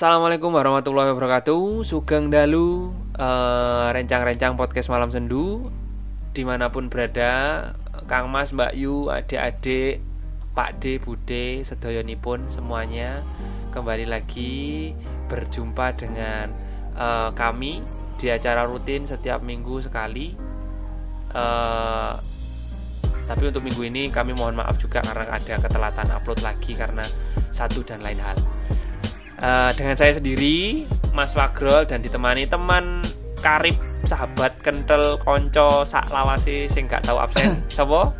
Assalamualaikum warahmatullahi wabarakatuh. Sugeng Dalu eh, Rencang-rencang podcast malam sendu. Di mana pun berada Kang Mas, Mbak Yu, adik-adik Pak D, Bude, sedoyonipun semuanya Kembali lagi berjumpa dengan eh, kami Di acara rutin setiap minggu sekali. Eh, Tapi untuk minggu ini kami mohon maaf juga Karena ada ketelatan upload lagi Karena satu dan lain hal Eh, dengan saya sendiri Mas Wagrol dan ditemani teman karib sahabat kental konco sak lawasi sing gak tahu absen Sopo?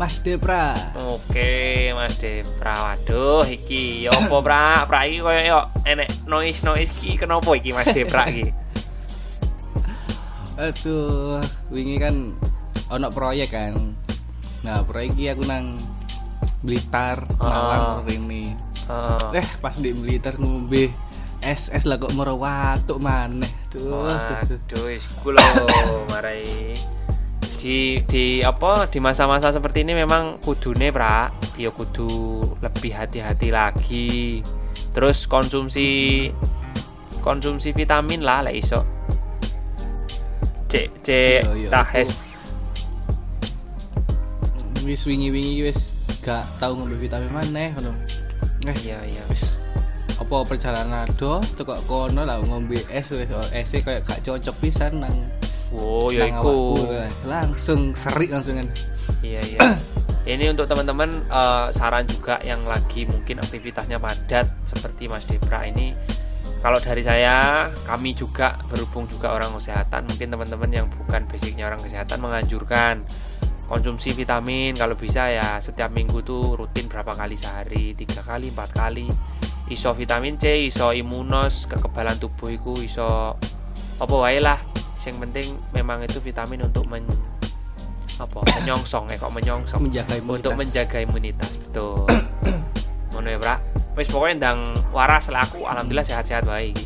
Mas Depra. Oke Mas Depra Waduh iki yo apa pra pra iki koyo yo enek noise noise iki kenapa iki Mas Depra iki Aduh, wingi kan ono proyek kan. Nah, proyek iki aku nang Blitar, Malang ini. Eh, Eh, pas di Blitar ngombe es es lah kok moro watuk maneh. Tuh, tuh, tuh. Wis ku lho marai di di apa di masa-masa seperti ini memang kudune pra ya kudu lebih hati-hati lagi terus konsumsi konsumsi vitamin lah lah iso cek cek Iya, iya, tahes Wis wingi-wingi wis gak tau ngombe vitamin maneh ngono. Eh, iya iya. Wis. Apa perjalanan do tekok kono lah ngombe es wis es kayak gak cocok pisan nang wow ya nang iku. langsung serik langsung kan. Iya iya. Ini untuk teman-teman eh, saran juga yang lagi mungkin aktivitasnya padat seperti Mas Depra ini. Kalau dari saya, kami juga berhubung juga orang kesehatan, mungkin teman-teman yang bukan basicnya orang kesehatan menganjurkan konsumsi vitamin kalau bisa ya setiap minggu tuh rutin berapa kali sehari? Tiga kali empat kali. Iso vitamin C iso imunos kekebalan tubuh iku iso apa wae lah. Yang penting memang itu vitamin untuk men apa menyongsong ya kok menyongsong? Menjaga imunitas. untuk menjaga imunitas betul. Ngono ya Bra wis pokoknya ndang waras lah aku. Alhamdulillah sehat-sehat baik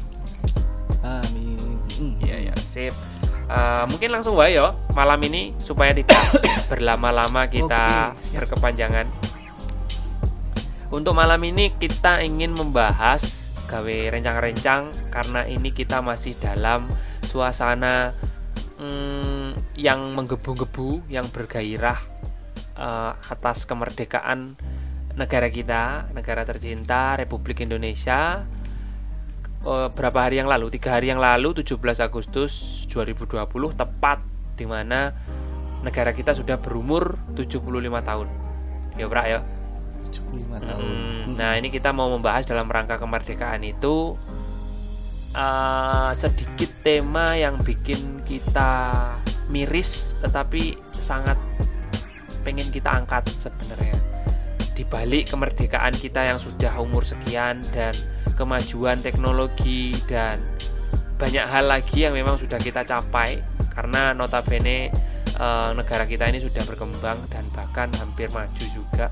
Amin. Mm. iya ya sip Eh, mungkin langsung wae yo malam ini supaya tidak berlama-lama kita siap. berkepanjangan untuk malam ini kita ingin membahas gawe rencang-rencang karena ini kita masih dalam suasana mm, yang menggebu-gebu yang bergairah eh, atas kemerdekaan negara kita negara tercinta Republik Indonesia eh, berapa hari yang lalu? Tiga hari yang lalu 17 Agustus 2020 tepat di mana negara kita sudah berumur 75 tahun. Ya Bra ya? 75 tahun. Hmm, nah ini kita mau membahas dalam rangka kemerdekaan itu eh, sedikit tema yang bikin kita miris tetapi sangat pengen kita angkat sebenarnya di balik kemerdekaan kita yang sudah umur sekian dan kemajuan teknologi dan banyak hal lagi yang memang sudah kita capai karena notabene eh, negara kita ini sudah berkembang dan bahkan hampir maju juga.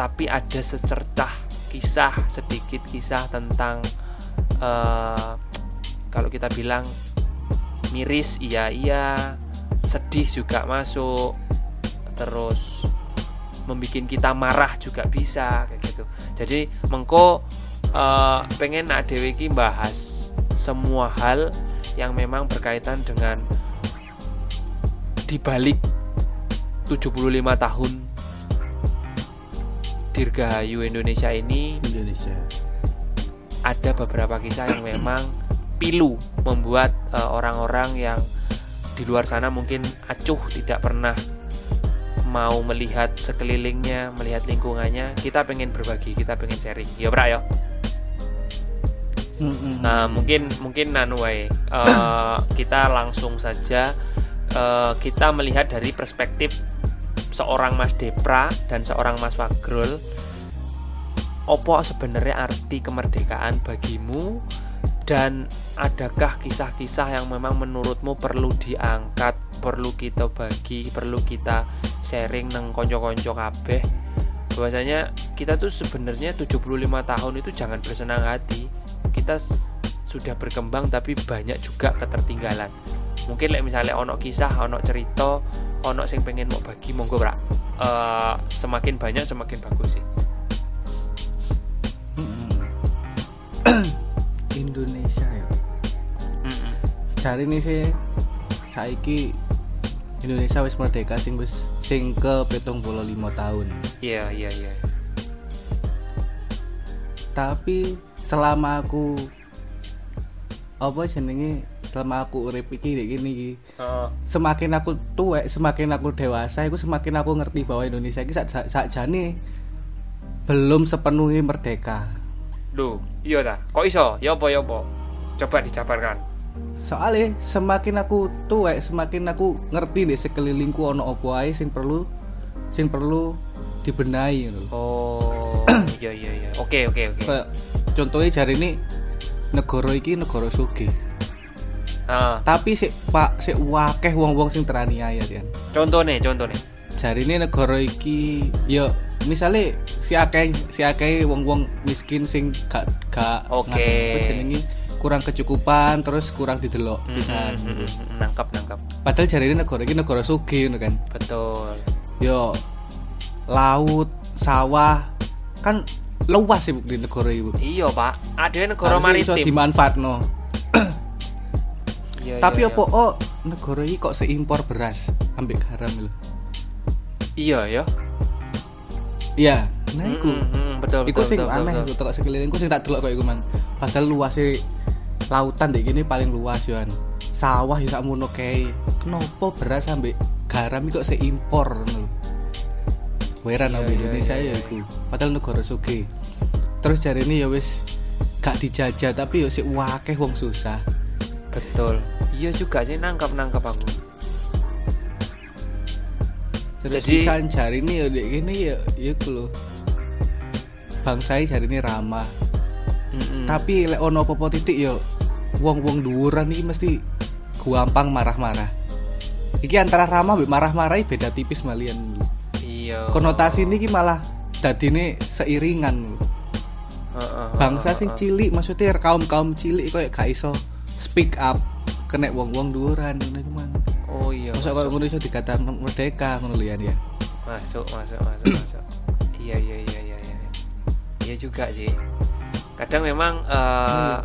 Tapi ada secercah kisah sedikit kisah tentang eh, kalau kita bilang miris iya iya sedih juga masuk terus membuat kita marah juga bisa kayak gitu jadi mengko eh, pengen nak dewe iki bahas semua hal yang memang berkaitan dengan dibalik 75 tahun Dirgahayu Indonesia ini Indonesia. ada beberapa kisah yang memang pilu membuat eh, orang-orang yang di luar sana mungkin acuh tidak pernah mau melihat sekelilingnya, melihat lingkungannya. Kita pengen berbagi, kita pengen sharing. Ya, Bra ya. Mm-mm. Nah, mungkin mungkin nanu wae. Eh, kita langsung saja eh, kita melihat dari perspektif seorang Mas Depra dan seorang Mas Wagrol. Opo sebenarnya arti kemerdekaan bagimu dan adakah kisah-kisah yang memang menurutmu perlu diangkat, perlu kita bagi perlu kita sharing neng konco-konco kabeh. Bahwasanya kita tuh sebenarnya 75 tahun itu jangan bersenang hati. Kita sudah berkembang tapi banyak juga ketertinggalan. Mungkin like misalnya onok kisah onok cerita onok sing pengen mau bagi monggo brak uh, eh, semakin banyak semakin bagus sih. Hmm. Indonesia ya. Mm -mm. cari nih sih saiki Indonesia wis merdeka sing wis sing ke petong puluh lima tahun iya iya iya tapi selama aku apa jenenge selama aku urip iki kayak gini iki, Heeh. semakin aku tuwek semakin aku dewasa aku semakin aku ngerti bahwa Indonesia ini sak sakjane belum sepenuhnya merdeka Loh, iya ta? Kok iso? Ya apa ya apa? Coba dijabarkan. Soalnya semakin aku tuwek semakin aku ngerti di sekelilingku ono opo ae sing perlu sing perlu dibenahi lho. Oh, iya iya iya. Oke oke oke. Contohnya jari ini negara iki negara sugih Ah, tapi sik pak sik wakeh wong-wong sing teraniaya sih contoh nih, contoh nih. jari ini negara iki yo misalnya si akeh si akeh wong-wong miskin sing gak gak Oke. jenenge kurang kecukupan terus kurang didelok pisan Mm, mm, mm, nangkap nangkap. padahal jari ini negara iki negara ngono kan Betul. yo laut sawah kan luas sih di negara ibu Iya pak. Ada negara iso maritim. dimanfaatno Iya, tapi iya, apa oh negara iki kok seimpor beras ambek garam lho Iya ya. iya nah iku Mm, mm, mm, betul Iku betul. sing betul, aneh betul. iku tekok sekelilingku sing tak delok koyo iku mang. Padahal luas lautan dek gini paling luas yoan. Sawah yo sakmono kae. Kenapa beras ambek garam kok seimpor ngono. Weran Iya, ambek iya, Indonesia iya, ya iku. Padahal negara sugih. Terus jari ini ya wis gak dijajah tapi yo sik wakeh wong susah. Betul. Iya juga sih nangkap nangkap aku. Terus Jadi- jari ini ya dek gini ya ya lho. Bangsa jari ini ramah. Mm-mm. tapi lek ono apa titik yo wong-wong dhuwuran iki mesti gampang marah-marah. Iki antara ramah mbek marah-marah iki beda tipis malian. Iya. konotasi ini malah dadine seiringan. Heeh, bangsa heeh, sing cilik maksudnya kaum kaum cilik koyo gak iso speak up kena wong-wong dhuwuran ngono iku man Oh iya. masa koyo ngono iso dikatakan merdeka ngono ya masuk masuk masuk masuk. Iya iya iya iya iya. Iya juga sih kadang memang eh,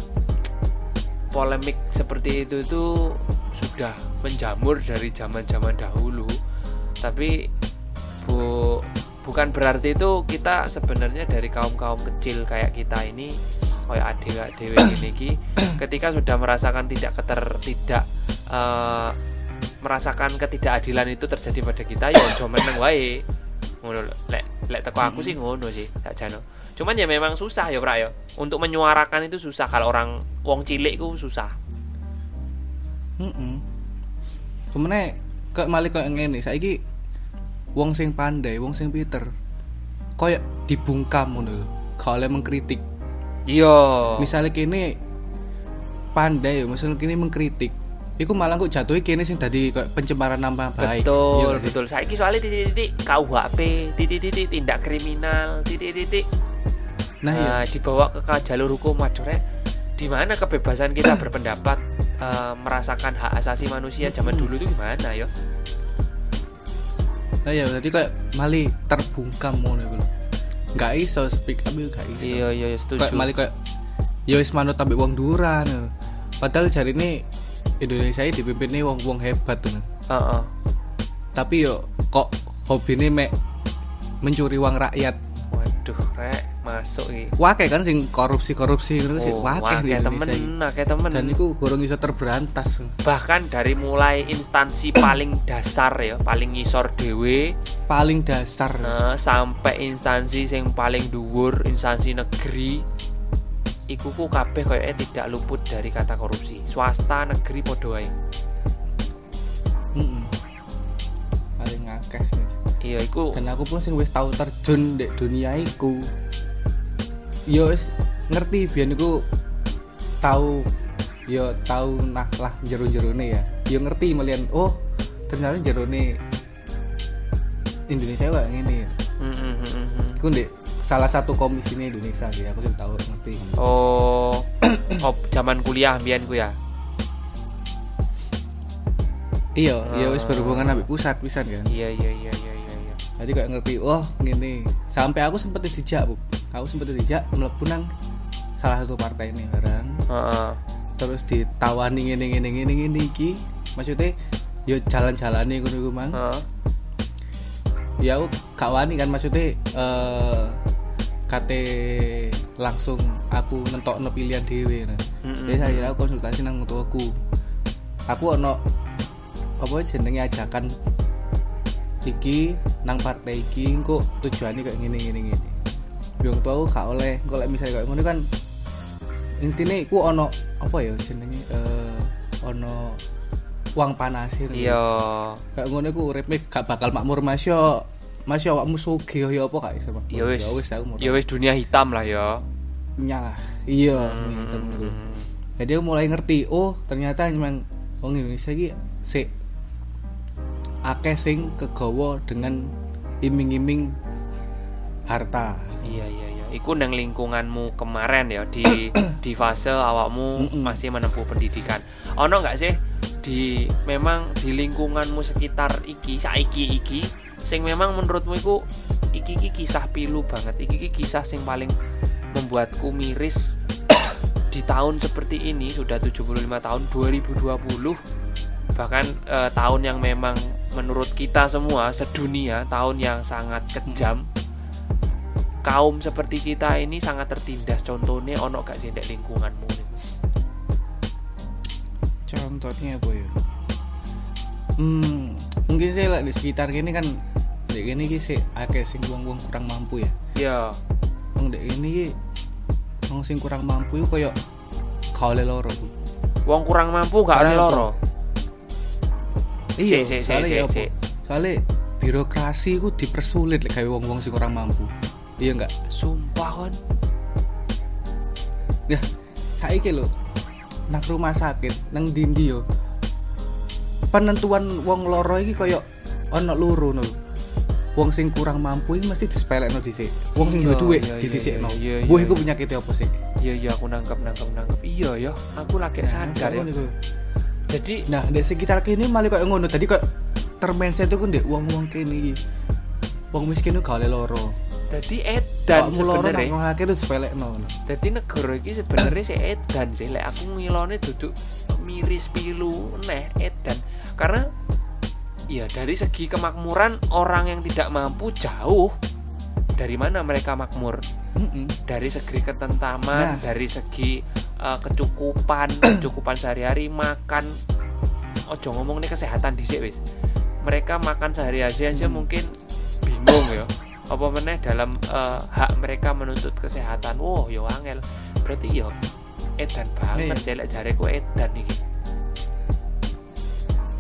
polemik seperti itu itu sudah menjamur dari zaman zaman dahulu. Tapi bu bukan berarti itu kita sebenarnya dari kaum kaum kecil kayak kita ini kayak adewa adewe ini ki ketika sudah merasakan tidak keter tidak eh, merasakan ketidakadilan itu terjadi pada kita ya ojo meneng wae. Ngono lek lek teko aku sih ngono sih tak jano cuman ya memang susah ya Prak ya untuk menyuarakan itu susah kalau orang wong cilik itu susah Heeh. Kemene kok malih koyo ngene saiki wong sing pandai, wong sing pinter koyo dibungkam ngono lho. Oleh mengkritik. iya Misalnya kene pandai, misalnya kene mengkritik. Iku malah kok jatuhi kene sing dadi koyo pencemaran nama baik. Iya betul sih? betul saiki soalnya titik-titik KUHP titik-titik tindak kriminal titik-titik Nah, iya. eh, dibawa ke, ke jalur hukum Rek. di mana kebebasan kita berpendapat eh, merasakan hak asasi manusia zaman dulu itu gimana ya Nah, iya berarti koyo malih terbungkam ngono iku lho. Gak iso speak up yo gak iso. iya iya iya, setuju kayak malah kayak ya wis manut ambek wong duran padahal jari ini Indonesia ini dipimpin wong wong hebat tuh Heeh. tapi yo kok hobi mek mencuri uang rakyat waduh rek masuk iki. Wakeh kan sing korupsi korupsi gitu sih. Oh, di wakeh Indonesia temen, akeh temen. dan itu gorong iso terberantas. Bahkan dari mulai instansi paling dasar ya, paling ngisor dewe paling dasar. Eh, sampai instansi yang paling dhuwur, instansi negeri. Iku ku kabeh kayaknya tidak luput dari kata korupsi. Swasta, negeri padha wae. Paling akeh guys. Iya, iku dan aku pun sing wis tahu terjun di dunia iku yo ngerti biyen iku tahu yo tahu nah lah jero-jerone ya. Yo ngerti melian oh ternyata jerone Indonesia kayak ngene Mm, ndek salah satu komisi ini Indonesia sih aku sih tahu ngerti. Oh, oh zaman kuliah mbiyen ku ya. iya iya wis berhubungan ambek pusat pisan kan? Iya, iya, iya, iya. Jadi kayak ngerti oh ngene sampai aku sempet dijak bu aku sempet dijak mlebu nang salah satu partai ini barang Heeh. terus ditawani ngene ngene ngene ngene iki maksudnya yo jalan-jalan nih iku mang ya aku gak wani kan maksudnya eh kate langsung aku nentokno pilihan dhewe nah. Mm-mm. Jadi akhirnya aku konsultasi nang aku. Aku ono apa jenenge ajakan iki nang partai iki kok tujuannya kayak gini gini gini. Tuh aku gak oleh kok lek misalnya kayak ngono kan intine ku ono apa ya jenenge eh ono uang panas Iya. kayak ngono ku uripnya gak bakal makmur Mas yo Mas yo awakmu sugih yo apa gak iso Mas? Ya wis. Ya wis aku mau Ya wis dunia hitam lah ya. nyalah iya Hmm. gitu menurutku. jadi aku mulai ngerti oh ternyata memang wong Indonesia iki sik akeh sing kegawa dengan iming-iming harta Iya iya iya. Iku nang lingkunganmu kemarin ya di di fase awakmu masih menempuh pendidikan. Ono nggak sih di memang di lingkunganmu sekitar iki saiki iki sing memang menurutmu iku iki iki kisah pilu banget. Iki iki kisah sing paling membuatku miris di tahun seperti ini sudah 75 tahun 2020 bahkan eh, tahun yang memang menurut kita semua sedunia tahun yang sangat kejam. Kaum seperti kita ini sangat tertindas. Contohnya ono gak sih lingkunganmu? Contohnya apa ya? Hmm mungkin sih lah di sekitar gini kan di gini ki sih akeh sing wong-wong kurang mampu ya. Ya. Wong di ini ki wong sing kurang mampu itu koyo gak oleh loro. Bu. wong kurang mampu gak ada loro iya Si, si, soalnya si, ya si. soalnya birokrasi ku dipersulit lek gawe wong-wong sing kurang mampu. Iya enggak sumpah kan ya saiki lho nang rumah sakit nang dindi yo penentuan wong loro iki koyo ana loro no wong sing kurang mampu iki mesti disepelekno dhisik. Wong sing Iya, duwe didhisikno iya, Wah, iya. iku penyakitnya apa sih? Iya iya aku nangkep nangkep nangkep. Iya ya aku lagi sadar ya. Jadi nah di sekitar kene malah koyo ngono. Tadi koyo termenset itu kan dek wong-wong kene iki. Wong miskin itu oleh loro. Jadi edan nang sebenarnya. wong akeh itu disepelekno jadi negara ini sebenarnya si edan sih. Lek aku ngilone duduk miris pilu neh edan. Karena ya dari segi kemakmuran orang yang tidak mampu jauh dari mana mereka makmur Heeh. dari segi ketentaman Nah. dari segi uh, kecukupan kecukupan sehari-hari makan ojo ngomong nih kesehatan dhisik wis mereka makan sehari-hari aja Hmm. mungkin bingung ya apa meneh dalam uh, hak mereka menuntut kesehatan wow yo angel berarti yo edan banget Iya. sih lek jareku edan iki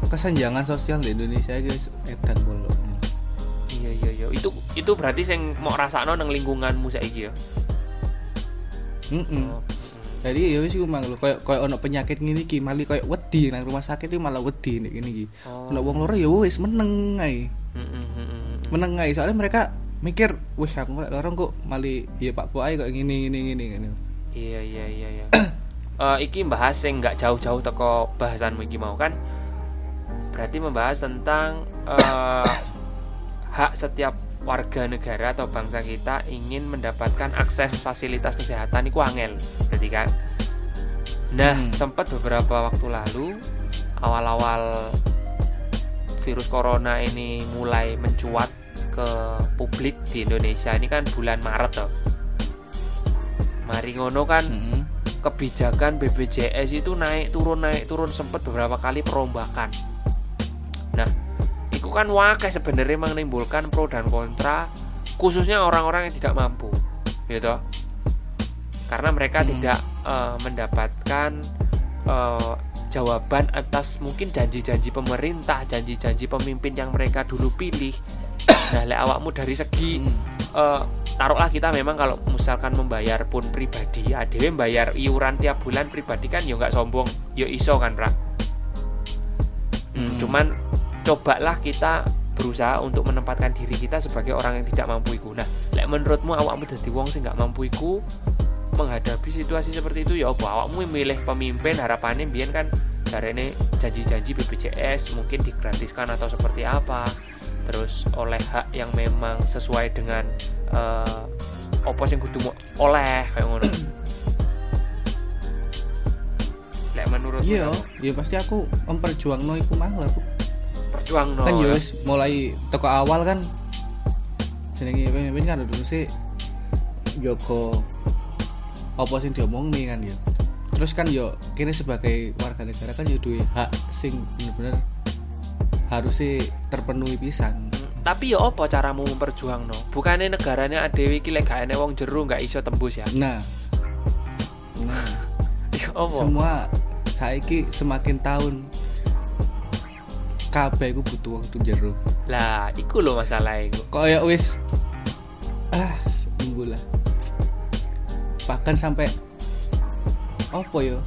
kesenjangan sosial di Indonesia guys edan bolo iya iya itu itu berarti sing mau rasakno nang lingkunganmu saiki ya Heeh. Oh, Jadi ya wis iku mang lho koyo koyo ono penyakit ngene iki mali koyo wedi nang rumah sakit iki malah wedi nek ngene iki. Oh. Ono wong loro ya wis meneng ae. mm, mm, mm, mm, mm. Meneng ae soalnya mereka mikir wis aku lek loro kok mali ya Pak ae kok ngene ngene ngene ngene. Iya iya iya iya. Eh, iki bahas yang nggak jauh-jauh teko bahasanmu iki mau kan. Berarti membahas tentang eh, hak setiap warga negara atau bangsa kita ingin mendapatkan akses fasilitas kesehatan itu angel, berarti kan. Nah, Hmm. sempat beberapa waktu lalu awal-awal virus corona ini mulai mencuat ke publik di Indonesia ini kan bulan Maret toh. Mari ngono kan Heeh. kebijakan BPJS itu naik turun naik turun sempat beberapa kali perombakan. Nah, kan wakil sebenarnya menimbulkan pro dan kontra khususnya orang-orang yang tidak mampu, gitu. Karena mereka Hmm. tidak eh, mendapatkan eh, jawaban atas mungkin janji-janji pemerintah, janji-janji pemimpin yang mereka dulu pilih. Nah, lek awakmu dari segi Heeh. eh, taruhlah kita memang kalau misalkan membayar pun pribadi ADW bayar iuran tiap bulan pribadi kan ya nggak sombong ya iso kan pra Hmm, Hmm. cuman cobalah kita berusaha untuk menempatkan diri kita sebagai orang yang tidak mampu iku. Nah lek menurutmu awakmu jadi wong sing nggak mampu iku menghadapi situasi seperti itu ya apa? Awakmu milih pemimpin harapannya biar kan ini janji-janji BPJS mungkin digratiskan atau seperti apa. Terus oleh hak yang memang sesuai dengan eh apa sing kudu oleh kayak ngono. Iya ya pasti aku memperjuangno iku mang lah Bu. perjuang no kan ya. wis mulai toko awal kan. Jenenge pemimpin kan dulu sih Joko apa sing diomong nih kan ya terus kan yo kini sebagai warga negara kan yo duwe hak sing bener-bener harus sih terpenuhi pisan. Tapi ya apa caramu memperjuang no? Bukannya negaranya adewi iki lek gak wong jero nggak iso tembus ya? Nah. Nah. Ya apa? Semua saiki semakin tahun kabeh iku butuh waktu jero lah iku lo masalah iku. Kayak wis ah sembuh lah. Bahkan sampai apa yo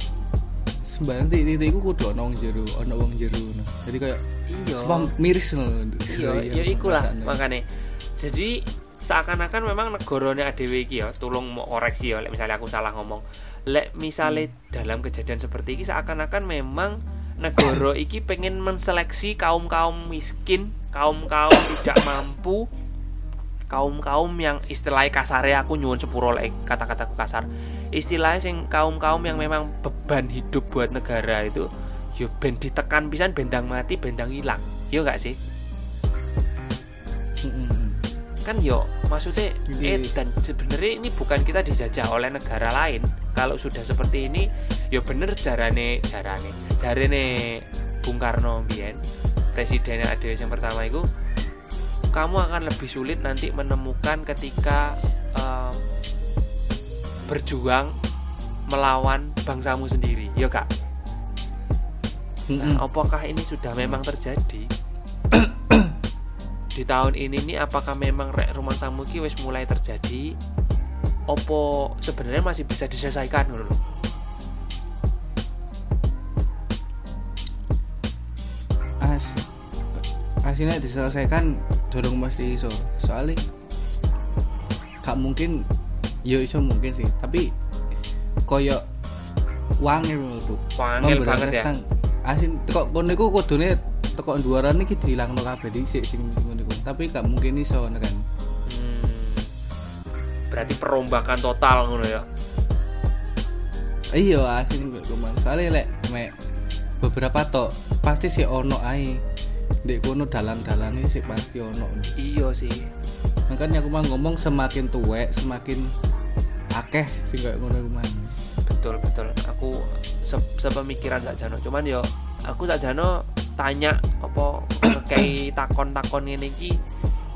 sembarang titik iku kudu ono wong jero ono wong jero no. jadi kayak iya. miris no iya iya iku lah makanya jadi seakan-akan memang negaranya ADW iki ya tolong mau koreksi ya lek misalnya aku salah ngomong. Lek misalnya dalam kejadian seperti ini seakan-akan memang negara iki pengen menseleksi kaum-kaum miskin kaum-kaum tidak mampu kaum-kaum yang istilahnya kasarnya aku nyuwun sepuro lek kata-kataku kasar. Istilahnya sing kaum-kaum yang memang beban hidup buat negara itu yo ben ditekan pisan bendang mati bendang hilang. Yo gak sih kan yo maksudnya eh Yes. dan sebenarnya ini bukan kita dijajah oleh negara lain kalau sudah seperti ini yo bener jarane jarane jarane Bung Karno Bien presidennya ADW yang pertama itu kamu akan lebih sulit nanti menemukan ketika eh, berjuang melawan bangsamu sendiri yo kak Nah, apakah ini sudah memang terjadi? Di tahun ini nih apakah memang rek rumah samuki wis mulai terjadi? Opo sebenarnya masih bisa diselesaikan ngono lho. as aslinya diselesaikan dorong masih iso soalnya gak mungkin yo iso mungkin sih tapi koyo wangil menurutku Wangil banget ya. Asin teko kono iku kudune teko duaran iki dihilangno kabeh dhisik sing ngono iku tapi gak mungkin iso kan Hmm, berarti perombakan total ngono ya. iya asin kok kuman soalnya lek mek beberapa tok pasti sih ono ae dek kono dalan-dalan ini sih pasti ono Iya sih. makanya aku mah ngomong semakin tuwek semakin akeh sing kayak ngono kuman Betul betul. Aku se sepemikiran Kak Jano. Cuman yo aku Kak Jano tanya apa kayak takon-takon ngene iki?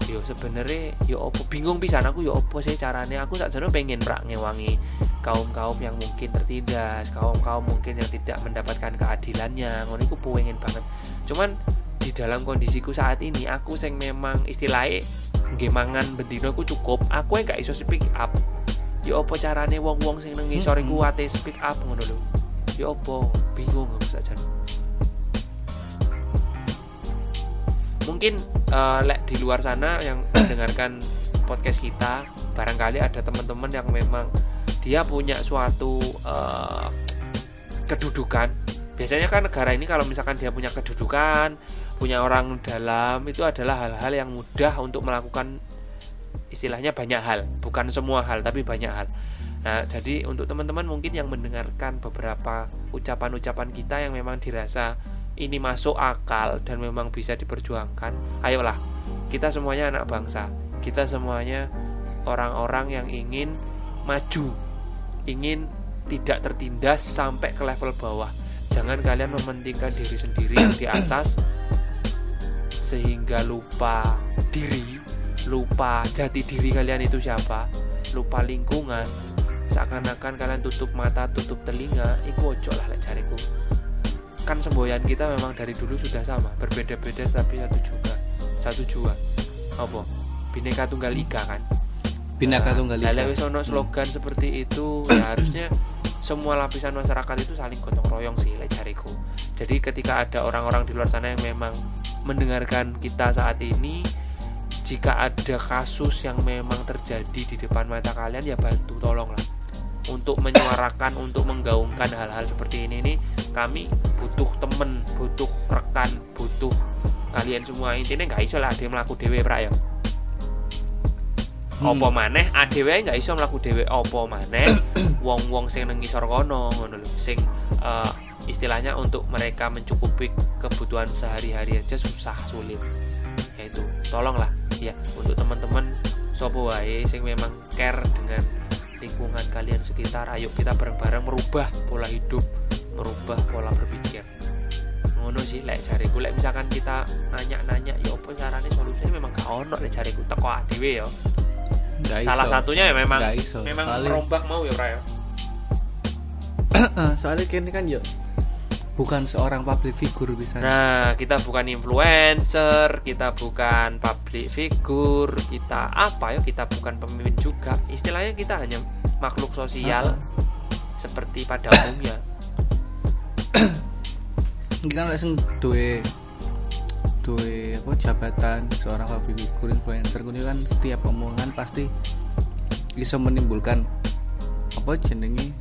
Yo sebenarnya yo opo bingung pisan aku yo opo sih caranya aku sakjane pengen prak ngewangi kaum-kaum yang mungkin tertindas kaum-kaum mungkin yang tidak mendapatkan keadilannya. Ngono iku pengen banget. Cuman di dalam kondisiku saat ini aku sing memang istilahnya nggih mangan bendino aku cukup aku yang gak iso speak up. Yo opo carane wong-wong sing nang ngisor iku ate speak up ngono lho. Yo opo bingung aku sakjane mungkin eh, lek di luar sana yang mendengarkan podcast kita barangkali ada teman-teman yang memang dia punya suatu eh, kedudukan. Biasanya kan negara ini kalau misalkan dia punya kedudukan punya orang dalam itu adalah hal-hal yang mudah untuk melakukan istilahnya banyak hal. Bukan semua hal tapi banyak hal. Nah jadi untuk teman-teman mungkin yang mendengarkan beberapa ucapan-ucapan kita yang memang dirasa ini masuk akal dan memang bisa diperjuangkan, ayolah kita semuanya anak bangsa, kita semuanya orang-orang yang ingin maju, ingin tidak tertindas sampai ke level bawah. Jangan kalian mementingkan diri sendiri yang di atas sehingga lupa diri, lupa jati diri kalian itu siapa, lupa lingkungan. Seakan-akan kalian tutup mata, tutup telinga, iku ojo lah lek kan semboyan kita memang dari dulu sudah sama berbeda-beda tapi satu juga satu jua. Apa? Bineka tunggal ika kan? Bineka tunggal Nah, ika. lek wis ono slogan seperti itu ya harusnya semua lapisan masyarakat itu saling gotong royong sih lek jariku. Jadi ketika ada orang-orang di luar sana yang memang mendengarkan kita saat ini jika ada kasus yang memang terjadi di depan mata kalian ya bantu tolonglah untuk menyuarakan untuk menggaungkan hal-hal seperti ini nih kami butuh temen butuh rekan butuh kalian semua. Intinya nggak iso lah yang melaku dewe pra ya. Hmm. opo maneh? Adewe nggak iso melaku dewe opo maneh? Wong-wong sing nang ngisor kono ngono lho. Sing eh, istilahnya untuk mereka mencukupi kebutuhan sehari-hari aja susah sulit. Yaitu tolonglah ya untuk teman-teman sopo wae sing memang care dengan lingkungan kalian sekitar. Ayo kita bareng-bareng merubah pola hidup merubah pola berpikir. Ngono sih lek jariku. Lek misalkan kita nanya-nanya ya apa caranya solusinya memang gak ono lek jariku. Teko dhewe ya salah iso. satunya ya memang memang merombak mau ya Pra ya soalnya kini kan yo bukan seorang public figure bisa Nah, kita bukan influencer, kita bukan public figure, kita apa ya? Kita bukan pemimpin juga. Istilahnya kita hanya makhluk sosial seperti pada umumnya. Kan langsung duwe duwe apa jabatan seorang public figure influencer kuwi kan setiap omongan pasti bisa menimbulkan apa jenenge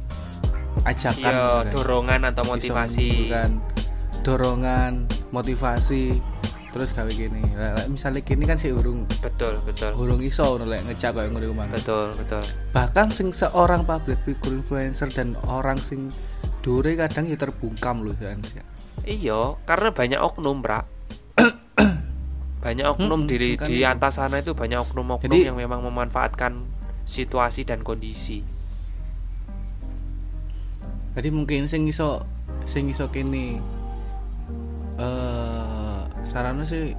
ajakan Iya, gitu kan. dorongan atau motivasi. menimbulkan dorongan motivasi terus gawe gini misalnya gini kan si urung Betul, betul. urung iso ngono lek ngejak koyo ngono iku mang. Betul, betul. bahkan sing seorang public figure influencer dan orang sing dure kadang ya terbungkam loh kan Iya, karena banyak oknum, Bra. banyak oknum Mm-mm, di di atas sana itu banyak oknum-oknum Jadi- yang memang memanfaatkan situasi dan kondisi. Jadi mungkin sing iso sing iso kene eh sarannya sih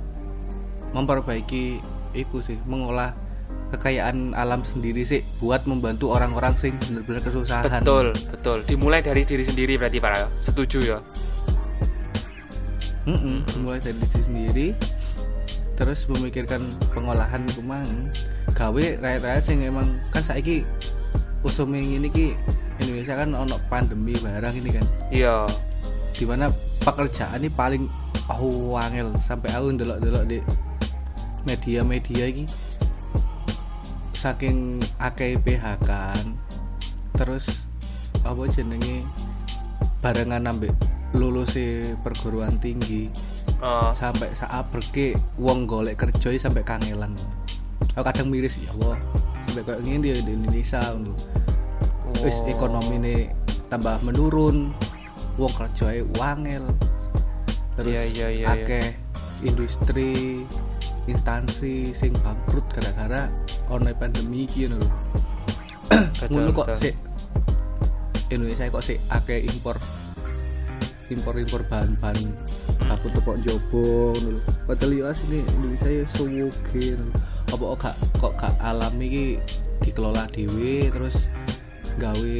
memperbaiki iku sih mengolah kekayaan alam sendiri sih buat membantu orang-orang sing bener-bener kesusahan Betul, betul. Dimulai dari diri sendiri berarti Pak. Setuju ya? Mm-mm, mulai dari diri sendiri terus memikirkan pengolahan iku mang gawe rakyat-rakyat sing emang kan saiki usume ngene iki Indonesia kan ono pandemi barang ini kan. Iya. di mana pekerjaan ini paling oh wangel sampai aku ndelok-ndelok di media-media iki. Saking akeh PHK kan terus apa jenenge? Barengan ambek lulus perguruan tinggi. Oh, sampai saat berke wong golek kerja sampai kangelan. Aku kadang miris ya Allah sampai kayak gini di, di Indonesia ngono. Wis Oh. ekonomi ini tambah menurun wong kerja wangel terus Iya, iya, iya, akeh industri instansi sing bangkrut gara-gara ono pandemi iki ngono lho. ngono kok sih Indonesia kok sih akeh impor impor impor bahan-bahan aku tuh kok jobo ngono lho. padahal yo asine Indonesia ya suwoge apa kok gak kok gak alam iki dikelola dhewe terus gawe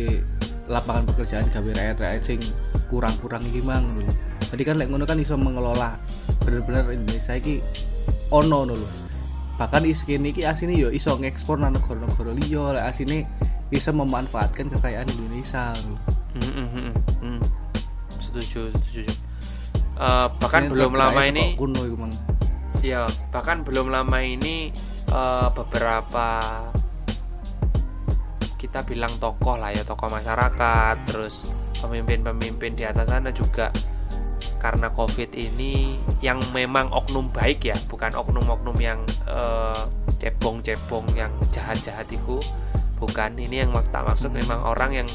lapangan pekerjaan gawe rakyat-rakyat sing kurang-kurang iki mang ngono lho. Jadi kan lek ngono kan iso mengelola bener-bener Indonesia iki ono ngono lho. Bahkan is kene iki asine yo iso ngekspor nang negara-negara liya lek asine bisa memanfaatkan kekayaan Indonesia ngono lho. Hmm, hmm, hmm. Setuju, setuju. Eh, bahkan Asine belum lama ini kuno ya bahkan belum lama ini eh, beberapa kita bilang tokoh lah ya tokoh masyarakat terus pemimpin-pemimpin di atas sana juga karena covid ini yang memang oknum baik ya bukan oknum-oknum yang eh, cebong-cebong yang jahat-jahat itu bukan. Ini yang tak maksud memang orang yang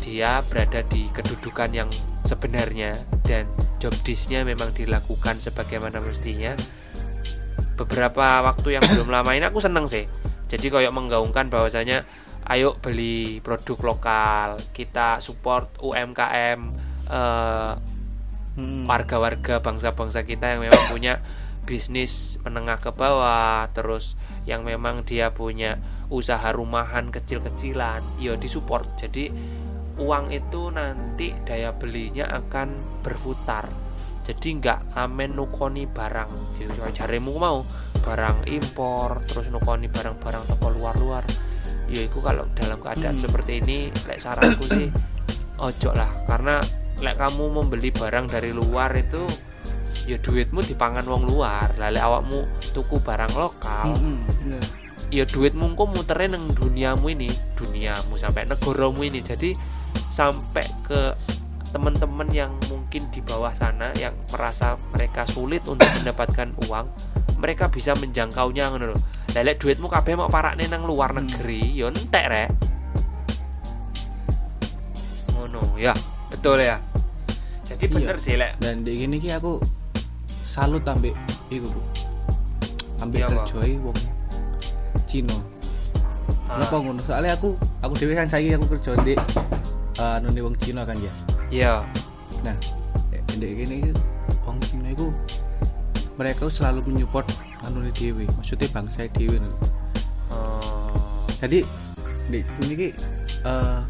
dia berada di kedudukan yang sebenarnya dan job disknya memang dilakukan sebagaimana mestinya. Beberapa waktu yang belum lama ini aku seneng sih. Jadi kayak menggaungkan bahwasanya ayo beli produk lokal. Kita support UMKM eh, Hmm. warga-warga bangsa-bangsa kita yang memang punya bisnis menengah ke bawah terus yang memang dia punya usaha rumahan kecil-kecilan ya disupport. Jadi uang itu nanti daya belinya akan berputar. Jadi nggak amen nukoni barang. Jadi soal jarimu mau barang impor terus nukoni barang-barang toko luar-luar ya itu kalau dalam keadaan Hmm. seperti ini lek saranku sih ojo lah. Karena lek kamu membeli barang dari luar itu ya duitmu dipangan wong luar. Lah lek awakmu tuku barang lokal Hmm, ya duitmu kok muterin nang duniamu ini duniamu sampai negaramu ini. Jadi sampai ke teman-teman yang mungkin di bawah sana yang merasa mereka sulit untuk mendapatkan uang mereka bisa menjangkaunya ngono lah lek duitmu kabeh mau parakne nang luar Hmm. negeri yo entek rek. Ngono ya. Betul ya. Jadi bener Iya. sih lek. Dan di gini ki aku salut ambek iku bu. Ambek Iya, kerjoi wong Cino Ah. kenapa ngono? Soalnya aku aku dewe kan saiki aku kerja di uh, anu wong Cina kan ya. Iya. Nah eh, di gini wong Cina itu mereka selalu menyupport anu dewe maksudnya bangsa dewe lho. Oh, jadi di sini ki eh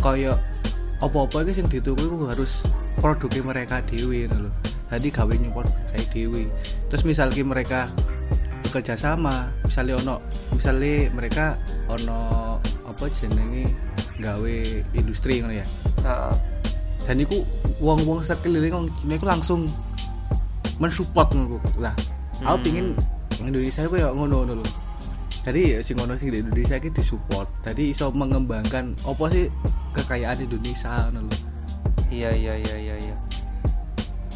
koyo apa-apa iki sing dituku iku harus produknya mereka dewe ngono lho. Jadi gawe nyupport saya dewe. Terus misalnya mereka bekerja sama, misalnya ono misalnya mereka ono apa jenenge gawe industri ngono ya. heeh. Dan iku wong-wong sekeliling wong iku langsung mensupport ngono Bu. Lah, aku Hmm. pingin Indonesia iku ya ngono lho. Jadi sing ngono sing di Indonesia iki disupport. Jadi iso mengembangkan apa sih kekayaan Indonesia ngono lho. iya iya iya iya iya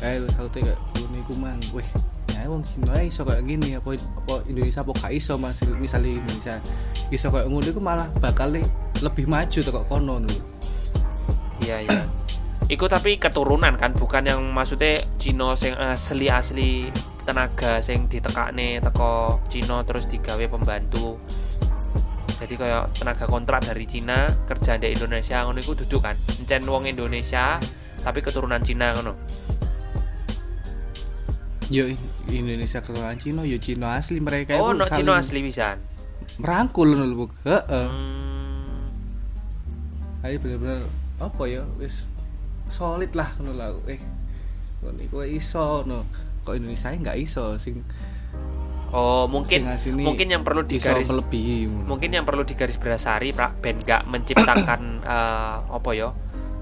Kayak aku tuh kayak ngono iku mang. Wih, ya wong Cina ae iso kayak gini apa apa Indonesia apa gak iso Mas misalnya Indonesia iso kayak ngono iku malah bakal lebih maju kok kono lho. iya iya Iku tapi keturunan kan bukan yang maksudnya Cino sing asli asli tenaga sing ditekakne teko Cino terus digawe pembantu jadi kayak tenaga kontrak dari Cina kerja di Indonesia ngono iku duduk kan encen wong Indonesia tapi keturunan Cina ngono Yo Indonesia keturunan Cina, yo Cina asli mereka oh no Cino saling asli pisan merangkul ngono lho. Bu. Heeh. hmm. Ayo bener-bener apa ya wis solid lah ngono lah eh ngono iku iso no kok Indonesia nggak iso sing oh mungkin sing mungkin yang perlu digaris melebihi mungkin yang perlu digaris berasari Pra, ben gak menciptakan eh, apa ya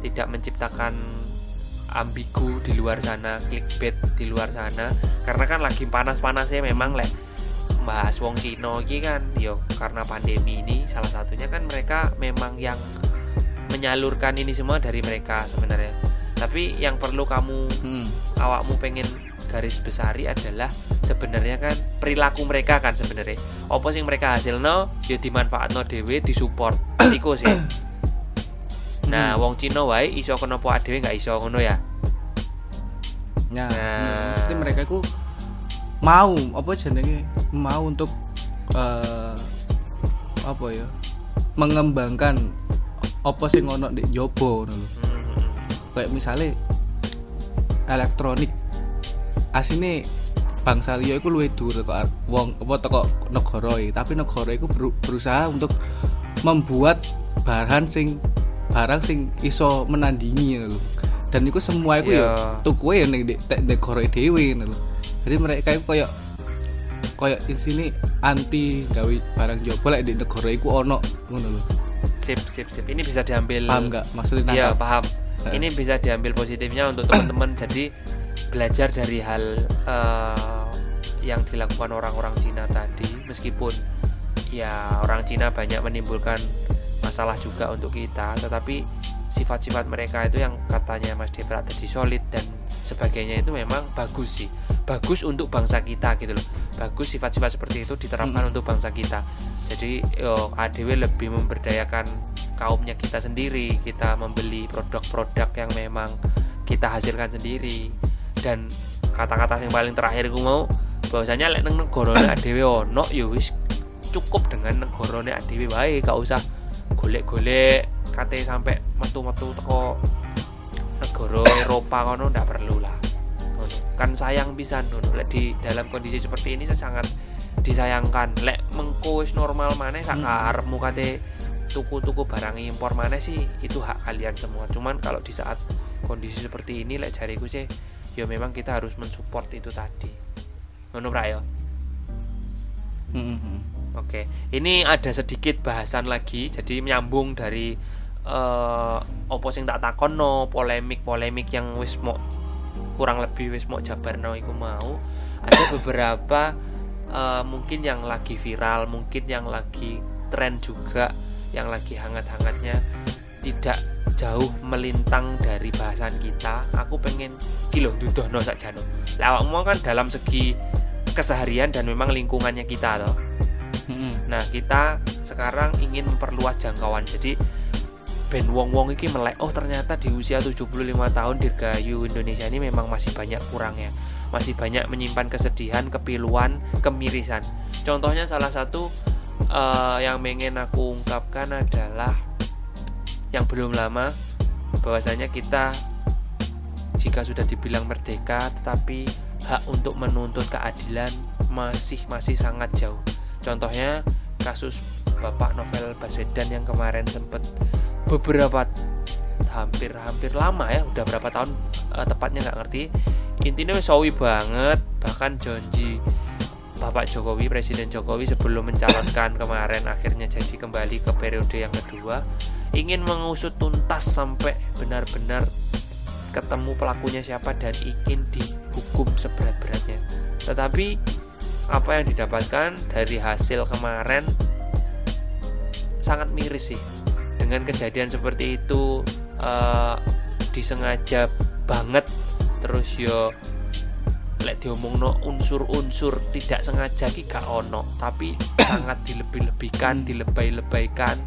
tidak menciptakan ambigu di luar sana clickbait di luar sana. Karena kan lagi panas-panasnya memang lek bahas wong Cino iki kan yo karena pandemi ini salah satunya kan mereka memang yang menyalurkan ini semua dari mereka sebenarnya. Tapi yang perlu kamu Hmm. awakmu pengen garis besari adalah sebenarnya kan perilaku mereka kan sebenarnya. Apa sing mereka hasilno? Ya dimanfaatno dhewe disupport iku sih. Nah wong Cina wae iso kenapa dhewe nggak iso ngono ya? Nah, Nah. hmm, maksudnya mereka itu mau apa jenenge? Mau untuk eh apa ya? Mengembangkan apa sing ono di jobo ngono lho. Hmm, kayak misalnya elektronik asine bangsa liya iku luwih dhuwur teko wong apa teko negara e. tapi negara iku beru- berusaha untuk membuat bahan sing barang sing iso menandingi lho. Dan iku semua iku Iya. ya tukuke ya ning negara dhewe lho. Jadi mereka iku koyo koyo di sini anti gawe barang jobo lek di negara iku ono ngono lho. sip sip sip ini bisa diambil Paham enggak maksudnya Iya paham. Eh. Ini bisa diambil positifnya untuk teman-teman. Jadi belajar dari hal eh, yang dilakukan orang-orang Cina tadi, meskipun ya orang Cina banyak menimbulkan masalah juga untuk kita, tetapi sifat-sifat mereka itu yang katanya Mas Depra tadi solid dan sebagainya itu memang bagus sih. Bagus untuk bangsa kita gitu loh. Bagus sifat-sifat seperti itu diterapkan Mm. untuk bangsa kita. Jadi yo ADW lebih memberdayakan kaumnya kita sendiri kita membeli produk-produk yang memang kita hasilkan sendiri dan kata-kata yang paling terakhir gue mau bahwasanya lek nang negarane ADW ono yo wis cukup dengan negarane ADW wae gak usah golek-golek kate sampai metu-metu teko negara Eropa ngono ndak perlu lah. Kan sayang pisan ngono. Lek di dalam kondisi seperti ini saya sangat disayangkan. Lek mengko wis normal maneh sak Hmm. karepmu kate tuku-tuku barang impor maneh sih itu hak kalian semua. Cuman kalau di saat kondisi seperti ini lek jariku sih ya memang kita harus mensupport itu tadi ngono pra ya Hmm, hmm. Oke, ini ada sedikit bahasan lagi, jadi menyambung dari eh opo sing tak takono, polemik-polemik yang wis mau kurang lebih wis mau jabarno iku mau. Ada beberapa eh, mungkin yang lagi viral, mungkin yang lagi tren juga, yang lagi hangat-hangatnya tidak jauh melintang dari bahasan kita. Aku pengen kilo dudohno sakjane. Lah awakmu kan dalam segi keseharian dan memang lingkungannya kita. Hmm, hmm. Nah, kita sekarang ingin memperluas jangkauan. Jadi ben wong-wong iki melek oh ternyata di usia 75 tahun Dirgayu Indonesia ini memang masih banyak kurangnya masih banyak menyimpan kesedihan kepiluan kemirisan contohnya salah satu uh, yang ingin aku ungkapkan adalah yang belum lama bahwasanya kita jika sudah dibilang merdeka tetapi hak untuk menuntut keadilan masih masih sangat jauh. Contohnya kasus Bapak Novel Baswedan yang kemarin sempat beberapa hampir hampir lama ya udah berapa tahun uh, tepatnya nggak ngerti. Intinya sawi banget bahkan janji Bapak Jokowi Presiden Jokowi sebelum mencalonkan kemarin akhirnya jadi kembali ke periode yang kedua ingin mengusut tuntas sampai benar-benar ketemu pelakunya siapa dan ingin dihukum seberat-beratnya. Tetapi apa yang didapatkan dari hasil kemarin sangat miris sih. Dengan kejadian seperti itu uh, disengaja banget terus yo lek diomong no unsur-unsur tidak sengaja ki gak ono tapi sangat dilebih-lebihkan dilebay-lebaikan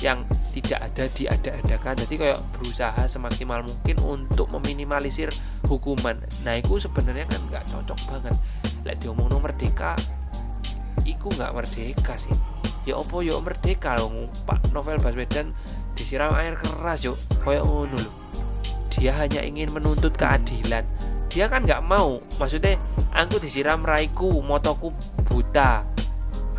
yang tidak ada diada-adakan jadi kayak berusaha semaksimal mungkin untuk meminimalisir hukuman. Nah itu sebenarnya kan nggak cocok banget. Lek diomong no merdeka iku nggak merdeka sih. Ya opo yo merdeka loh Pak Novel Baswedan disiram air keras yuk koyo ngono loh dia hanya ingin menuntut keadilan dia kan nggak mau. Maksudnya aku disiram raiku motoku buta.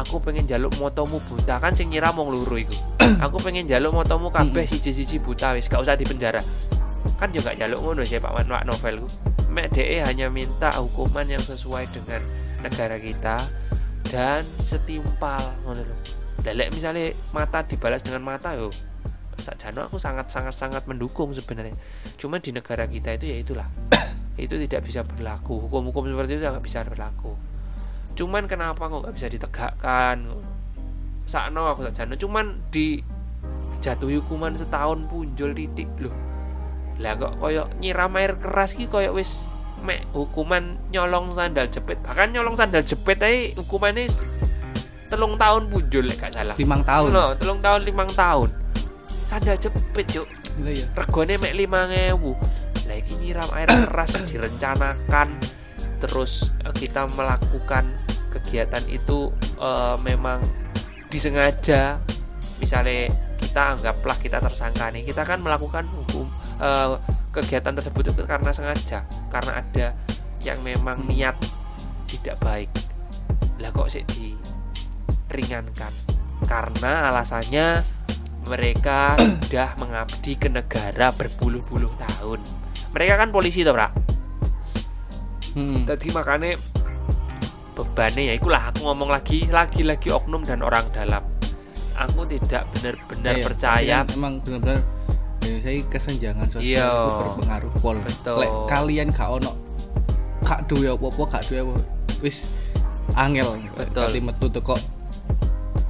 Aku pengen jaluk motomu buta. Kan sing nyiram wong luru iku. Aku pengen jaluk motomu kabeh siji-siji buta wis gak usah di penjara kan juga jaluk ngono sih Pak Pak Novel ku. Mek DE hanya minta hukuman yang sesuai dengan negara kita dan setimpal ngono lho. Lelek misalnya mata dibalas dengan mata yo Sakjano aku sangat sangat sangat mendukung sebenarnya. Cuma di negara kita itu ya itulah. itu tidak bisa berlaku. Hukum-hukum seperti itu tidak bisa berlaku. Cuman kenapa kok nggak bisa ditegakkan? Sakno aku sakjano cuman di jatuhi hukuman setahun punjul titik loh. Lah kok koyo nyiram air keras ki koyo wis mek hukuman nyolong sandal jepit bahkan nyolong sandal jepit aja hukumannya telung tahun muncul gak salah limang tahun no, telung tahun limang tahun sandal jepit cuk iya. regone mek lima ngewu lagi nyiram air keras direncanakan. Terus eh, kita melakukan kegiatan itu uh, memang disengaja. Misalnya kita anggaplah kita tersangka nih kita kan melakukan hukum uh, kegiatan tersebut itu karena sengaja karena ada yang memang niat tidak baik. Lah kok sih diringankan? Karena alasannya mereka sudah mengabdi ke negara berpuluh-puluh tahun mereka kan polisi tuh pak hmm. jadi makanya bebannya ya itulah aku ngomong lagi lagi-lagi oknum dan orang dalam. Aku tidak benar-benar ya, percaya. memang benar-benar ya, saya kesenjangan sosial Iyo. itu berpengaruh pol. Lek, kalian gak ono kak duwe apa-apa gak duwe apa wis angel. Kali metu kok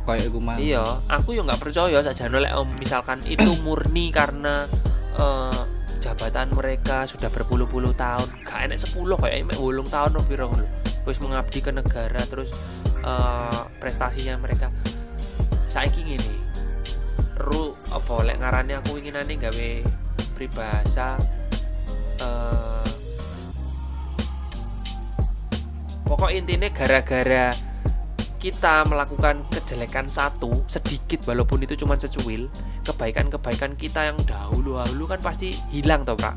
kayak iku mah. Iya aku yo nggak percaya saja lek om misalkan itu murni karena uh, jabatan mereka sudah berpuluh-puluh tahun. Gak enek sepuluh kayak emek ulung tahun lebih rong wis mengabdi ke negara terus uh, prestasinya mereka. Saya ingin ini ru apa lek ngarane aku inginane gawe pribahasa uh, pokok intinya gara-gara kita melakukan kejelekan satu sedikit walaupun itu cuma secuil kebaikan-kebaikan kita yang dahulu-dahulu kan pasti hilang toh pak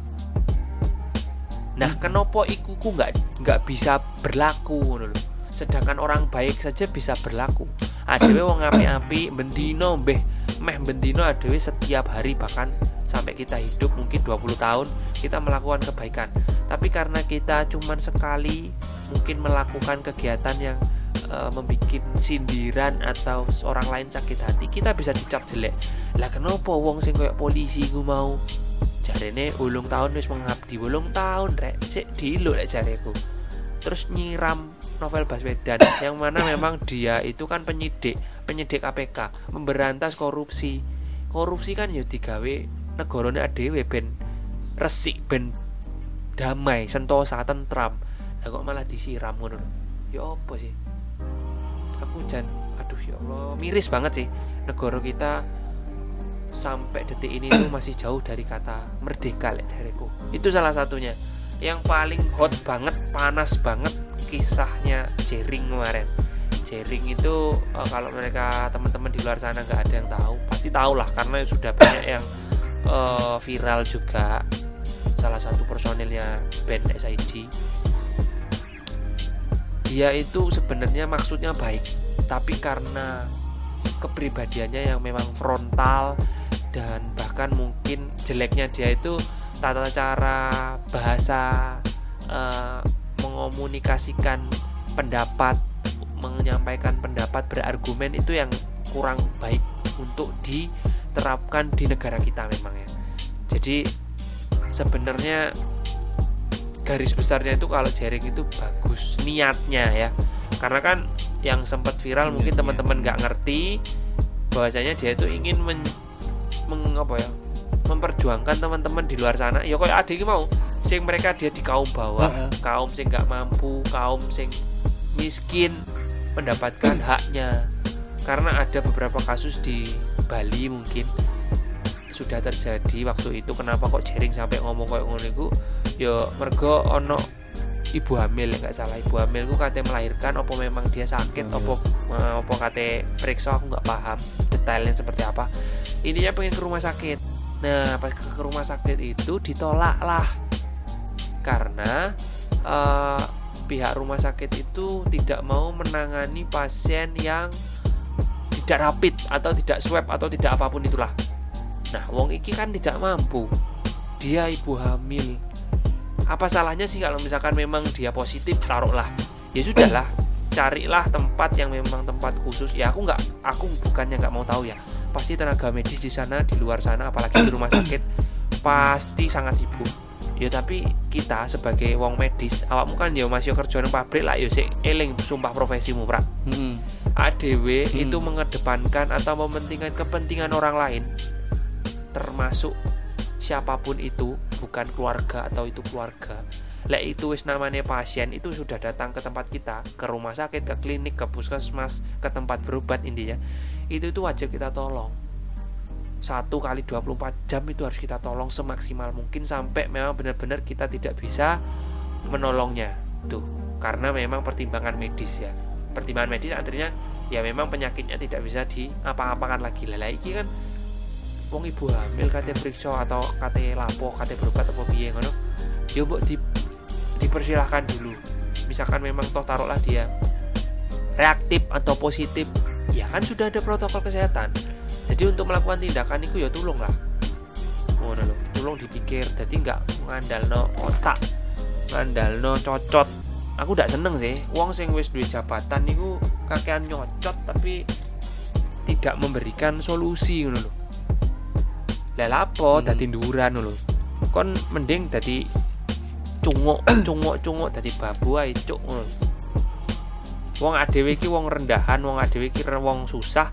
nah kenapa ikuku nggak nggak bisa berlaku loh sedangkan orang baik saja bisa berlaku. Ada wong api-api bendino beh meh bendino adewe setiap hari bahkan sampai kita hidup mungkin 20 tahun kita melakukan kebaikan. Tapi karena kita cuman sekali mungkin melakukan kegiatan yang uh, membuat sindiran atau seorang lain sakit hati kita bisa dicap jelek. Lah kenapa wong sing kayak polisi gue mau? Jarene ulung tahun wis mengabdi ulung tahun rek. Sik dilo lek jareku. Terus nyiram novel Baswedan yang mana memang dia itu kan penyidik penyidik KPK memberantas korupsi. Korupsi kan ya digawe negarane adewe ben resik ben damai sentosa tentram. Lah kok malah disiram ngono ya apa sih aku jan aduh ya Allah miris banget sih negara kita sampai detik ini tuh masih jauh dari kata merdeka lek jariku itu salah satunya. Yang paling hot banget panas banget kisahnya Jering kemarin. Jering itu uh, kalau mereka teman-teman di luar sana nggak ada yang tahu pasti tahu lah karena sudah banyak yang uh, viral juga. Salah satu personilnya band SID dia itu sebenarnya maksudnya baik tapi karena kepribadiannya yang memang frontal dan bahkan mungkin jeleknya dia itu tata cara bahasa uh, mengomunikasikan pendapat menyampaikan pendapat berargumen itu yang kurang baik untuk diterapkan di negara kita memang ya. Jadi sebenarnya garis besarnya itu kalau jaring itu bagus niatnya ya. Karena kan yang sempat viral mungkin teman-teman nggak ngerti bahwasanya dia itu ingin men, meng, apa ya memperjuangkan teman-teman di luar sana. Ya kayak adik mau sing mereka dia di kaum bawah kaum sing nggak mampu kaum sing miskin mendapatkan haknya. Karena ada beberapa kasus di Bali mungkin sudah terjadi waktu itu kenapa kok jaring sampai ngomong kayak ngono ya mergo ono ibu hamil nggak salah ibu hamil ku kate melahirkan apa memang dia sakit hmm. apa apa kate periksa aku nggak paham detailnya seperti apa intinya pengen ke rumah sakit nah pas ke rumah sakit itu ditolak lah karena uh, pihak rumah sakit itu tidak mau menangani pasien yang tidak rapid atau tidak swab atau tidak apa pun itulah Nah, wong iki kan tidak mampu. Dia ibu hamil. Apa salahnya sih kalau misalkan memang dia positif, taruhlah. Ya sudahlah, carilah tempat yang memang tempat khusus. Ya aku nggak, aku bukannya nggak mau tahu ya. Pasti tenaga medis di sana, di luar sana, apalagi di rumah sakit, pasti sangat sibuk. Ya tapi kita sebagai wong medis, awakmu kan ya masih kerja di pabrik lah, ya sih eling sumpah profesimu, Prak. Hmm. ADW hmm. itu mengedepankan atau mementingkan kepentingan orang lain termasuk siapa pun itu bukan keluarga atau itu keluarga. Lek itu wis namanya pasien itu sudah datang ke tempat kita ke rumah sakit ke klinik ke puskesmas ke tempat berobat intinya. Itu itu wajib kita tolong. Satu kali 24 jam itu harus kita tolong semaksimal mungkin sampai memang benar-benar kita tidak bisa menolongnya. Tuh karena memang pertimbangan medis ya. Pertimbangan medis artinya ya memang penyakitnya tidak bisa diapa-apakan lagi. Lagi kan wong ibu hamil kate periksa atau kate lapo kate berobat apa piye ngono. Yo mbok di dipersilahkan dulu. Misalkan memang toh taruhlah dia reaktif atau positif ya kan sudah ada protokol kesehatan. Jadi untuk melakukan tindakan itu ya tolong lah. Ngono loh tolong dipikir jadi nggak ngandal no otak ngandal no cocot. Aku tidak seneng sih uang sing wis duit jabatan niku kakean nyocot tapi tidak memberikan solusi ngono loh lah lapo hmm. dadi nduran lho. Kon mending dadi cunguk cunguk cunguk dadi babu ae cuk. Wong adewe iki wong rendahan wong adewe iki wong susah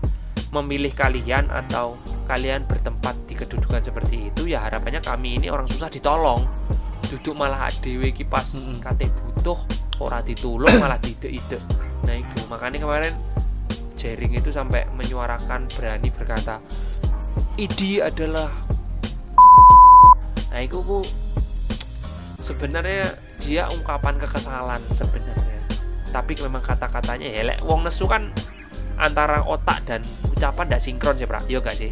memilih kalian atau kalian bertempat di kedudukan seperti itu ya harapannya kami ini orang susah ditolong. Duduk malah adewe iki pas hmm. kate butuh ora ditulung malah ide-ide nah itu makanya kemarin jaring itu sampai menyuarakan berani berkata ID adalah nah itu bu sebenarnya dia ungkapan kekesalan sebenarnya. Tapi memang kata-katanya ya lek wong nesu kan antara otak dan ucapan tidak sinkron sih prak yo gak sih?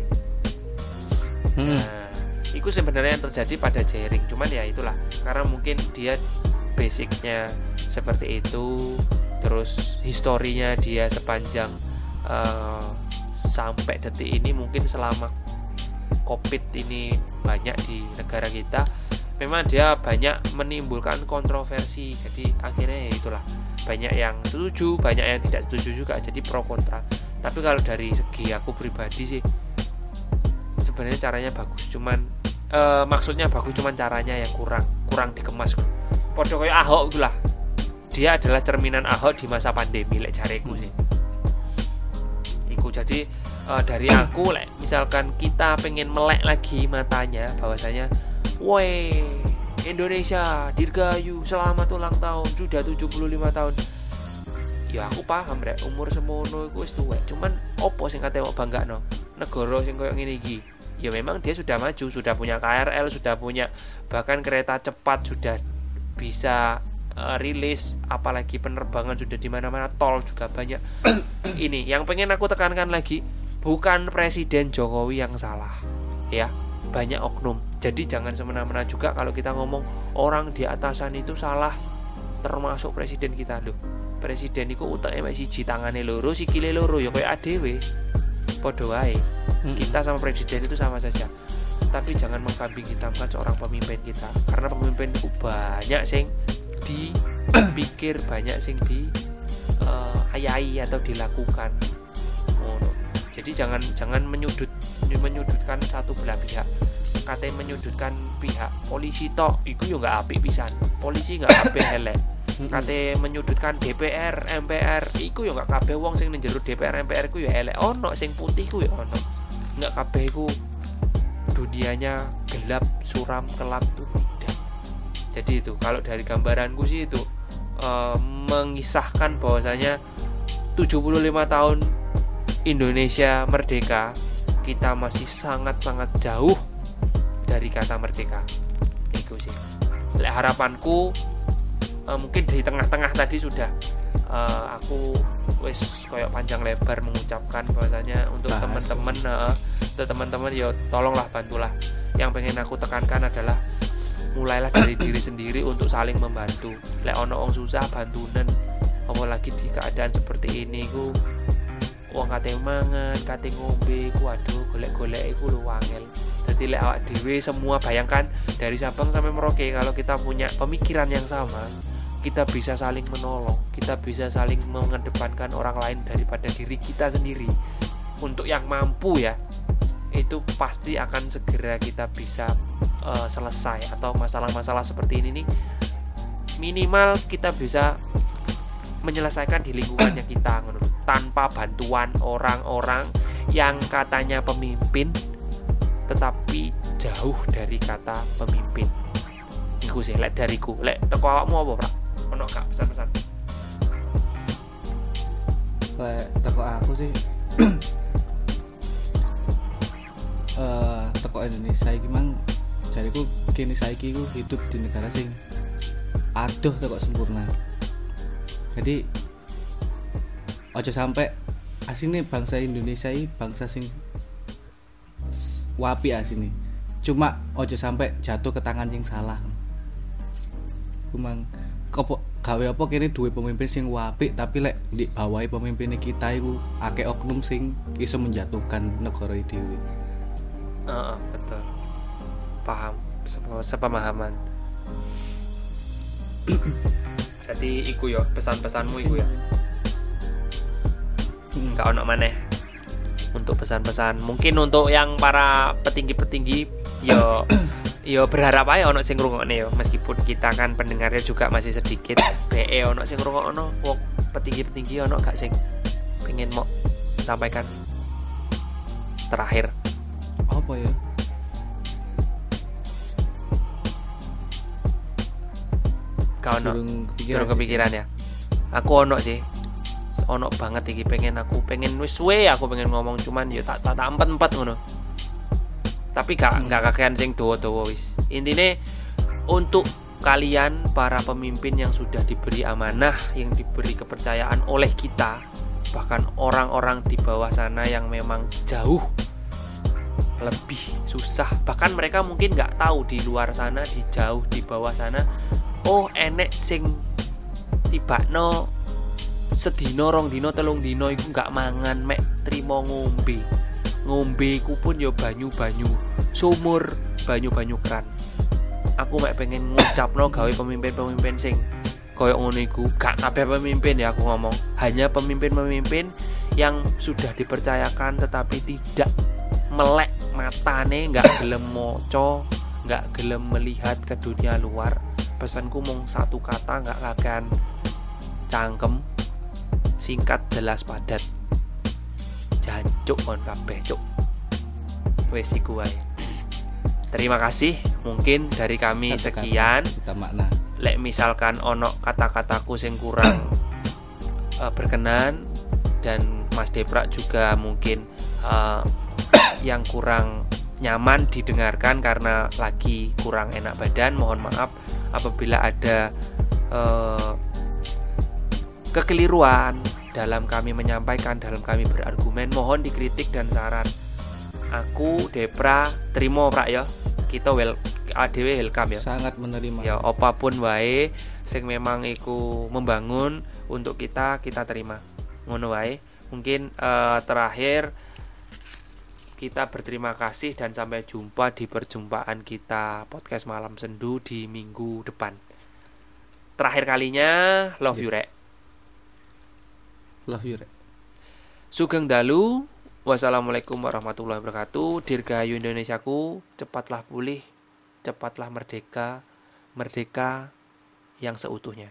Hmm. nah itu sebenarnya yang terjadi pada jaring cuman ya itulah karena mungkin dia basicnya seperti itu terus historinya dia sepanjang uh, sampai detik ini mungkin selama covid ini banyak di negara kita memang dia banyak menimbulkan kontroversi. Jadi akhirnya ya itulah banyak yang setuju banyak yang tidak setuju juga jadi pro kontra. Tapi kalau dari segi aku pribadi sih sebenarnya caranya bagus cuman e, maksudnya bagus cuman caranya yang kurang kurang dikemas. Podo kayak ahok itulah dia adalah cerminan ahok di masa pandemi lek cariku sih jadi uh, dari aku lek misalkan kita pengen melek lagi matanya bahwasanya woi Indonesia Dirgayu selamat ulang tahun sudah 75 tahun. Ya aku paham rek umur semono iku wis cuman opo sing kate mau bangga no negara sing koyo ngene iki? Ya memang dia sudah maju sudah punya KRL sudah punya bahkan kereta cepat sudah bisa uh, rilis apalagi penerbangan sudah di mana-mana tol juga banyak. Ini yang pengen aku tekankan lagi bukan presiden Jokowi yang salah ya. Banyak oknum. Jadi jangan semena-mena juga kalau kita ngomong orang di atasan itu salah termasuk presiden kita. Loh presiden itu utaknya masih siji tangane loro sikile loro ya kayak ADW podo wae. Kita sama presiden itu sama saja. Tapi jangan mengkambing hitamkan seorang pemimpin kita karena pemimpin itu banyak sing dipikir banyak sing di uh, ayai atau dilakukan. Oh, jadi jangan jangan menyudut menyudutkan satu belah pihak. Katanya menyudutkan pihak polisi tok itu juga nggak api pisan. Polisi nggak api helek kate menyudutkan DPR MPR iku ya nggak kabeh wong sing njero DPR MPR ku ya elek. Ono sing putih ku ya ono. Nggak kabeh ku dunianya gelap suram kelap tuh jadi itu kalau dari gambaranku sih itu uh, mengisahkan bahwasanya 75 tahun Indonesia merdeka kita masih sangat-sangat jauh dari kata merdeka. Itu sih. Harapanku uh, mungkin di tengah-tengah tadi sudah uh, aku wes koyok panjang lebar mengucapkan bahwasanya untuk teman-teman uh, untuk teman-teman yo tolonglah bantulah. Yang pengen aku tekankan adalah mulailah dari diri sendiri untuk saling membantu. Lek ono wong susah bantunen. Apalagi di keadaan seperti ini? Ku wong kate mangan kate ngombe ku aduh golek-golek iku lu wangel. Jadi lek awak dewe semua bayangkan dari Sabang sampai Merauke kalau kita punya pemikiran yang sama kita bisa saling menolong, kita bisa saling mengedepankan orang lain daripada diri kita sendiri. Untuk yang mampu ya, itu pasti akan segera kita bisa uh, selesai atau masalah-masalah seperti ini nih minimal kita bisa menyelesaikan di lingkungannya kita tanpa bantuan orang-orang yang katanya pemimpin tetapi jauh dari kata pemimpin. Iku sih lek dariku, lek teko awakmu apa, Pak? ono kak pesan-pesan kayak teko aku sih uh, teko Indonesia iki mang jariku kini saiki ku hidup di negara sing aduh teko sempurna. Jadi ojo sampai asini bangsa Indonesia ini bangsa sing wapi asini cuma ojo sampai jatuh ke tangan sing salah. Kumang kopo gawe apa kene duwe pemimpin sing wapi tapi lek di bawahi pemimpin kita iku akeh oknum sing iso menjatuhkan negara dhewe. Uh, uh, betul. Paham, sepemahaman. Jadi iku yo pesan-pesanmu iku ya. Enggak hmm. ono maneh untuk pesan-pesan. Mungkin untuk yang para petinggi-petinggi yo yo berharap aja ono sing ngrungokne yo meskipun kita kan pendengarnya juga masih sedikit BE ono sing ngrungokno wong petinggi-petinggi ono gak sing pengen mau sampaikan terakhir apa ya? Kau ono kepikiran, kepikiran ya? Aku ono sih. Ono banget iki pengen aku pengen wis aku pengen ngomong cuman yo tak tak empat empat ngono. Tapi gak hmm. gak kakean sing dowo-dowo wis. Intine untuk kalian para pemimpin yang sudah diberi amanah yang diberi kepercayaan oleh kita bahkan orang-orang di bawah sana yang memang jauh lebih susah. Bahkan mereka mungkin nggak tahu di luar sana di jauh di bawah sana oh enek sing tiba no sedino rong dino telung dino itu nggak mangan mek trimo ngombe. Ngombe ku pun yo ya banyu-banyu sumur banyu-banyu keran. Aku mek pengen ngucap no gawe pemimpin-pemimpin sing koyok ngono iku. Gak kabeh pemimpin ya aku ngomong. Hanya pemimpin-pemimpin yang sudah dipercayakan tetapi tidak melek matane nggak gelem moco nggak gelem melihat ke dunia luar. Pesanku mong satu kata nggak akan cangkem singkat jelas padat. Jancuk kon kabeh cuk. Wes iku wae. Terima kasih. Mungkin dari kami sekian. makna. Lek misalkan ono kata-kataku sing kurang uh, berkenan dan Mas Deprak juga mungkin uh, yang kurang nyaman didengarkan karena lagi kurang enak badan mohon maaf apabila ada uh, kekeliruan dalam kami menyampaikan dalam kami berargumen mohon dikritik dan saran. Aku Depra terima prak ya. Kita well ADW welcome ya. Sangat menerima. Ya apa pun wae sing memang iku membangun untuk kita kita terima. Ngono wae. Mungkin uh, terakhir kita berterima kasih dan sampai jumpa di perjumpaan kita podcast malam sendu di minggu depan. Terakhir kalinya, love you rek. Love you rek. Sugeng dalu. Wassalamualaikum warahmatullahi wabarakatuh. Dirgahayu Indonesiaku, cepatlah pulih, cepatlah merdeka, merdeka yang seutuhnya.